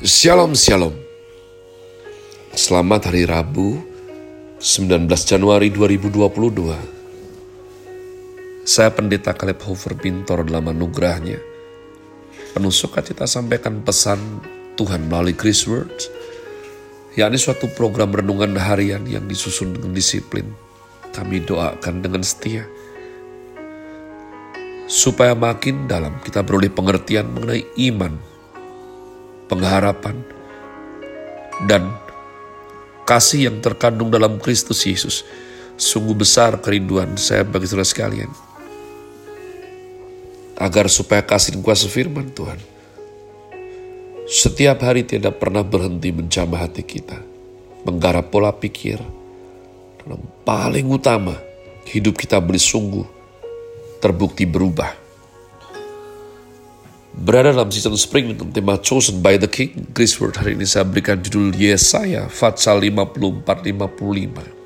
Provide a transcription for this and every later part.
Shalom Shalom. Selamat hari Rabu 19 Januari 2022 Saya pendeta Kaleb Hofer Pintor dalam anugerahnya. Penuh sukacita sampaikan pesan Tuhan melalui Chris Words yakni suatu program renungan harian yang disusun dengan disiplin. Kami doakan dengan setia. Supaya makin dalam kita beroleh pengertian mengenai iman pengharapan, dan kasih yang terkandung dalam Kristus Yesus. Sungguh besar kerinduan saya bagi saudara sekalian. Agar supaya kasih dan kuasa firman Tuhan setiap hari tidak pernah berhenti menjamah hati kita, menggarap pola pikir, dan paling utama, hidup kita boleh sungguh terbukti berubah berada dalam season spring dengan tema Chosen by the King. Grace Word hari ini saya berikan judul Yesaya, Fatsal 54-55.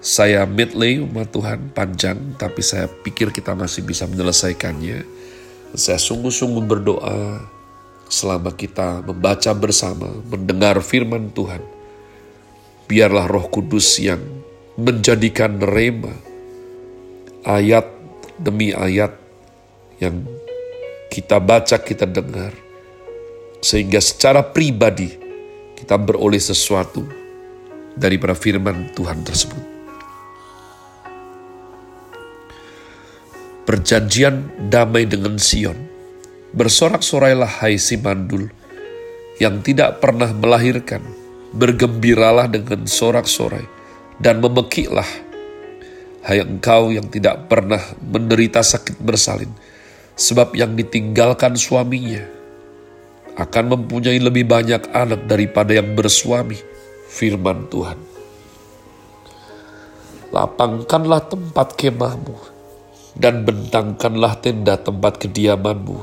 Saya midlay umat Tuhan panjang, tapi saya pikir kita masih bisa menyelesaikannya. Saya sungguh-sungguh berdoa selama kita membaca bersama, mendengar firman Tuhan. Biarlah roh kudus yang menjadikan rema, ayat demi ayat yang kita baca, kita dengar, sehingga secara pribadi kita beroleh sesuatu dari firman Tuhan tersebut. Perjanjian damai dengan Sion, bersorak-sorailah hai si mandul yang tidak pernah melahirkan, bergembiralah dengan sorak-sorai dan memekiklah. Hai engkau yang tidak pernah menderita sakit bersalin, sebab yang ditinggalkan suaminya akan mempunyai lebih banyak anak daripada yang bersuami, firman Tuhan. Lapangkanlah tempat kemahmu dan bentangkanlah tenda tempat kediamanmu.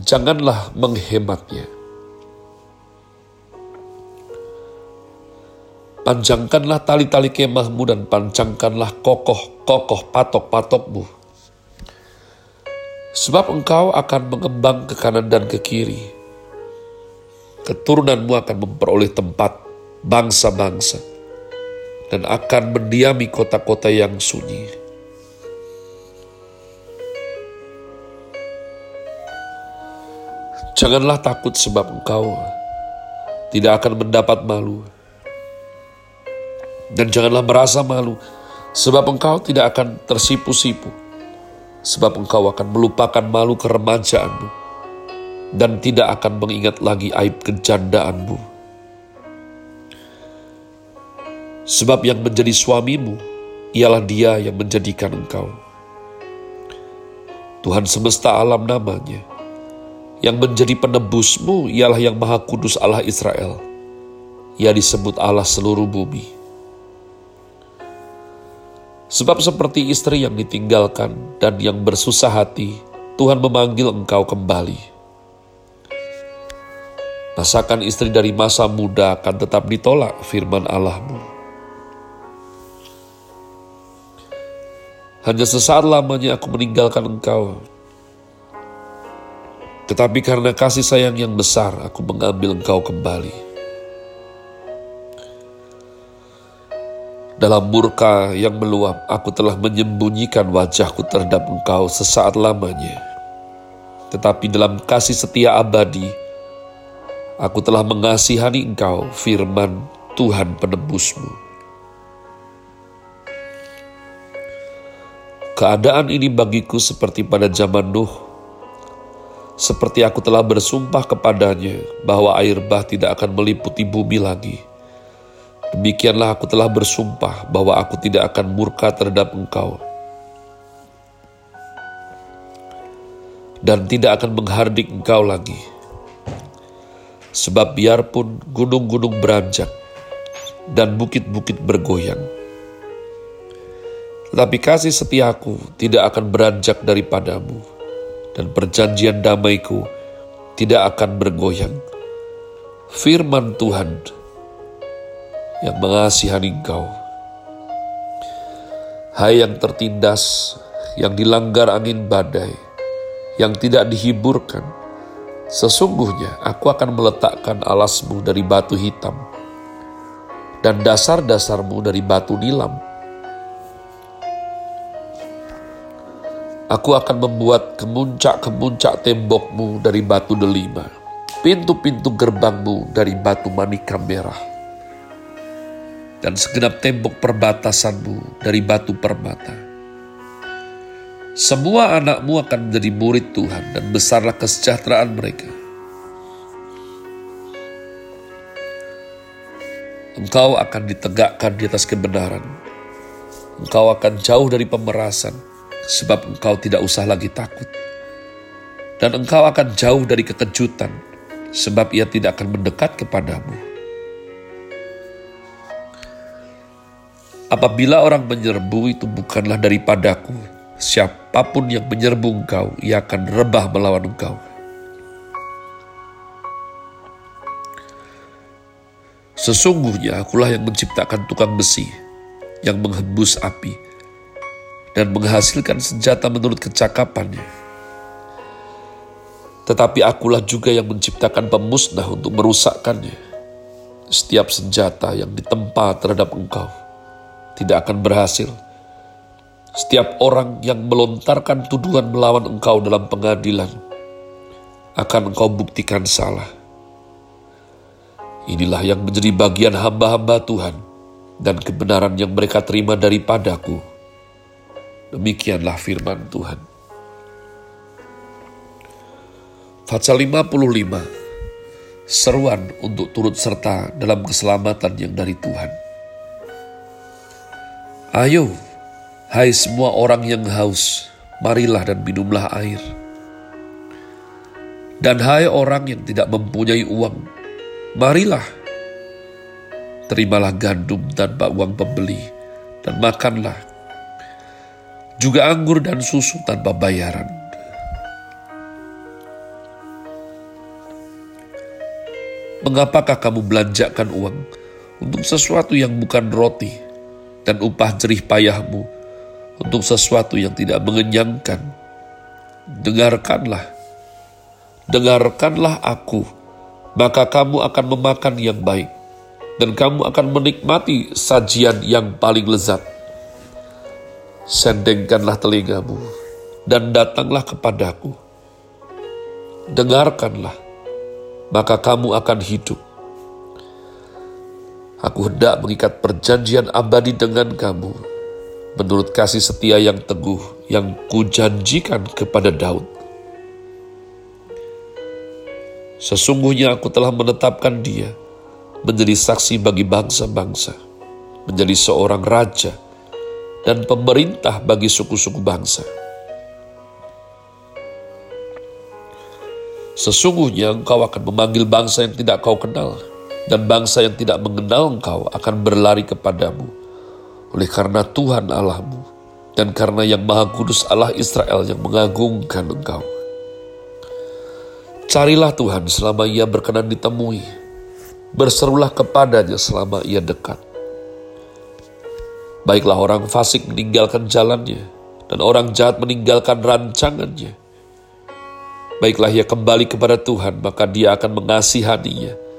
Janganlah menghematnya. Panjangkanlah tali-tali kemahmu dan pancangkanlah kokoh-kokoh patok-patokmu Sebab engkau akan mengembang ke kanan dan ke kiri. Keturunanmu akan memperoleh tempat bangsa-bangsa dan akan mendiami kota-kota yang sunyi. Janganlah takut sebab engkau tidak akan mendapat malu. Dan janganlah merasa malu sebab engkau tidak akan tersipu-sipu sebab engkau akan melupakan malu keremajaanmu dan tidak akan mengingat lagi aib kejandaanmu. Sebab yang menjadi suamimu ialah dia yang menjadikan engkau. Tuhan semesta alam namanya. Yang menjadi penebusmu ialah yang maha kudus Allah Israel. Ia disebut Allah seluruh bumi. Sebab seperti istri yang ditinggalkan dan yang bersusah hati, Tuhan memanggil engkau kembali. Masakan istri dari masa muda akan tetap ditolak firman Allahmu. Hanya sesaat lamanya aku meninggalkan engkau. Tetapi karena kasih sayang yang besar, aku mengambil engkau kembali. Dalam murka yang meluap, aku telah menyembunyikan wajahku terhadap engkau sesaat lamanya. Tetapi dalam kasih setia abadi, aku telah mengasihani engkau, firman Tuhan penebusmu. Keadaan ini bagiku seperti pada zaman Nuh, seperti aku telah bersumpah kepadanya bahwa air bah tidak akan meliputi bumi lagi Demikianlah aku telah bersumpah bahwa aku tidak akan murka terhadap engkau dan tidak akan menghardik engkau lagi. Sebab biarpun gunung-gunung beranjak dan bukit-bukit bergoyang, tetapi kasih setiaku tidak akan beranjak daripadamu, dan perjanjian damaiku tidak akan bergoyang. Firman Tuhan yang mengasihani engkau. Hai yang tertindas, yang dilanggar angin badai, yang tidak dihiburkan, Sesungguhnya aku akan meletakkan alasmu dari batu hitam dan dasar-dasarmu dari batu nilam. Aku akan membuat kemuncak-kemuncak tembokmu dari batu delima, pintu-pintu gerbangmu dari batu manika merah, dan segenap tembok perbatasanmu dari batu permata semua anakmu akan menjadi murid Tuhan dan besarlah kesejahteraan mereka. Engkau akan ditegakkan di atas kebenaran. Engkau akan jauh dari pemerasan, sebab engkau tidak usah lagi takut. Dan engkau akan jauh dari kekejutan, sebab ia tidak akan mendekat kepadamu. Apabila orang menyerbu itu bukanlah daripadaku, Siapa pun yang menyerbu engkau, ia akan rebah melawan engkau. Sesungguhnya akulah yang menciptakan tukang besi, yang menghembus api, dan menghasilkan senjata menurut kecakapannya. Tetapi akulah juga yang menciptakan pemusnah untuk merusakkannya. Setiap senjata yang ditempa terhadap engkau tidak akan berhasil setiap orang yang melontarkan tuduhan melawan engkau dalam pengadilan akan engkau buktikan salah. Inilah yang menjadi bagian hamba-hamba Tuhan dan kebenaran yang mereka terima daripadaku. Demikianlah firman Tuhan. Fatsal 55 Seruan untuk turut serta dalam keselamatan yang dari Tuhan. Ayo, Hai semua orang yang haus, marilah dan minumlah air. Dan hai orang yang tidak mempunyai uang, marilah. Terimalah gandum tanpa uang pembeli, dan makanlah. Juga anggur dan susu tanpa bayaran. Mengapakah kamu belanjakan uang untuk sesuatu yang bukan roti dan upah jerih payahmu untuk sesuatu yang tidak mengenyangkan. Dengarkanlah, dengarkanlah aku, maka kamu akan memakan yang baik, dan kamu akan menikmati sajian yang paling lezat. Sendengkanlah telingamu, dan datanglah kepadaku. Dengarkanlah, maka kamu akan hidup. Aku hendak mengikat perjanjian abadi dengan kamu, menurut kasih setia yang teguh yang kujanjikan kepada Daud. Sesungguhnya aku telah menetapkan dia menjadi saksi bagi bangsa-bangsa, menjadi seorang raja dan pemerintah bagi suku-suku bangsa. Sesungguhnya engkau akan memanggil bangsa yang tidak kau kenal, dan bangsa yang tidak mengenal engkau akan berlari kepadamu oleh karena Tuhan Allahmu dan karena yang Maha Kudus Allah Israel yang mengagungkan engkau. Carilah Tuhan selama ia berkenan ditemui. Berserulah kepadanya selama ia dekat. Baiklah orang fasik meninggalkan jalannya, dan orang jahat meninggalkan rancangannya. Baiklah ia kembali kepada Tuhan, maka dia akan mengasihaninya.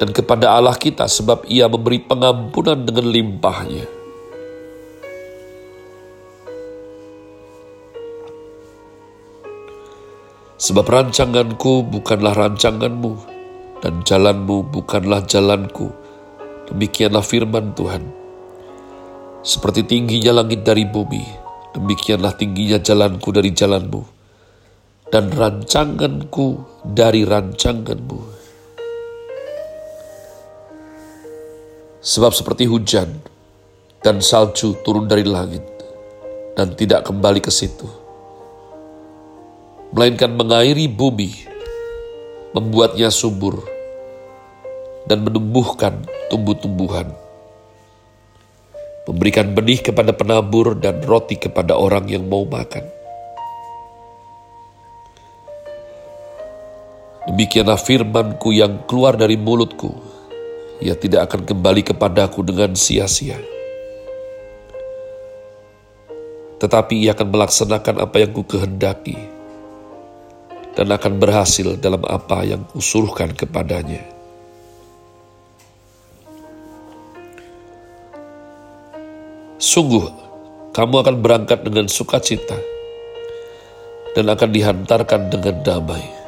Dan kepada Allah kita sebab ia memberi pengampunan dengan limpahnya. Sebab rancanganku bukanlah rancanganmu, dan jalanmu bukanlah jalanku. Demikianlah firman Tuhan. Seperti tingginya langit dari bumi, demikianlah tingginya jalanku dari jalanmu, dan rancanganku dari rancanganmu. Sebab seperti hujan dan salju turun dari langit, dan tidak kembali ke situ, melainkan mengairi bumi, membuatnya subur, dan menumbuhkan tumbuh-tumbuhan, memberikan benih kepada penabur dan roti kepada orang yang mau makan. Demikianlah firmanku yang keluar dari mulutku, ia tidak akan kembali kepadaku dengan sia-sia. Tetapi ia akan melaksanakan apa yang ku kehendaki dan akan berhasil dalam apa yang kusuruhkan kepadanya. Sungguh, kamu akan berangkat dengan sukacita dan akan dihantarkan dengan damai.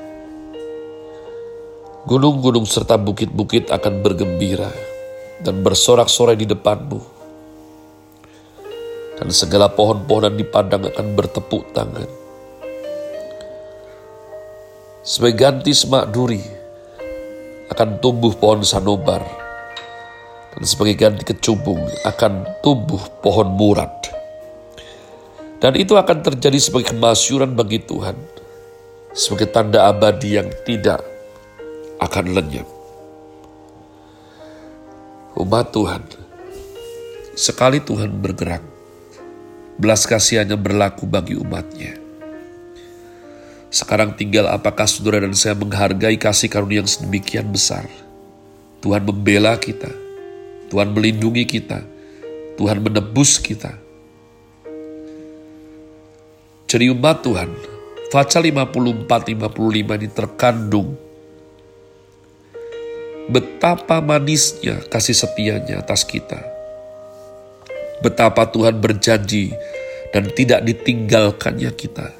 Gunung-gunung serta bukit-bukit akan bergembira dan bersorak-sorai di depanmu. Dan segala pohon-pohonan di padang akan bertepuk tangan. Sebagai ganti semak duri akan tumbuh pohon sanobar. Dan sebagai ganti kecubung akan tumbuh pohon murad. Dan itu akan terjadi sebagai kemasyuran bagi Tuhan. Sebagai tanda abadi yang tidak akan lenyap. Umat Tuhan, sekali Tuhan bergerak, belas kasihannya berlaku bagi umatnya. Sekarang tinggal apakah saudara dan saya menghargai kasih karunia yang sedemikian besar. Tuhan membela kita, Tuhan melindungi kita, Tuhan menebus kita. Jadi umat Tuhan, Faca 54-55 ini terkandung betapa manisnya kasih setianya atas kita. Betapa Tuhan berjanji dan tidak ditinggalkannya kita.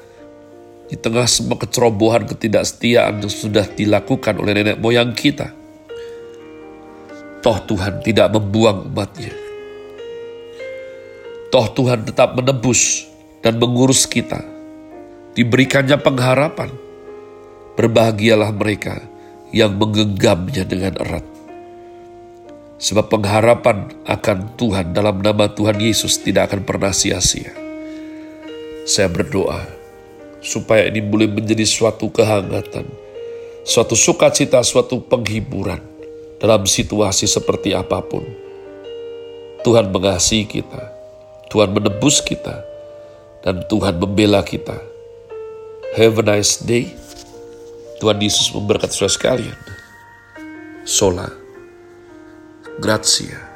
Di tengah semua kecerobohan ketidaksetiaan yang sudah dilakukan oleh nenek moyang kita. Toh Tuhan tidak membuang umatnya. Toh Tuhan tetap menebus dan mengurus kita. Diberikannya pengharapan. Berbahagialah mereka yang menggenggamnya dengan erat. Sebab pengharapan akan Tuhan dalam nama Tuhan Yesus tidak akan pernah sia-sia. Saya berdoa supaya ini boleh menjadi suatu kehangatan, suatu sukacita, suatu penghiburan dalam situasi seperti apa pun. Tuhan mengasihi kita, Tuhan menebus kita, dan Tuhan membela kita. Have a nice day. Tuhan Yesus memberkati saudara sekalian. Sola. Grazie.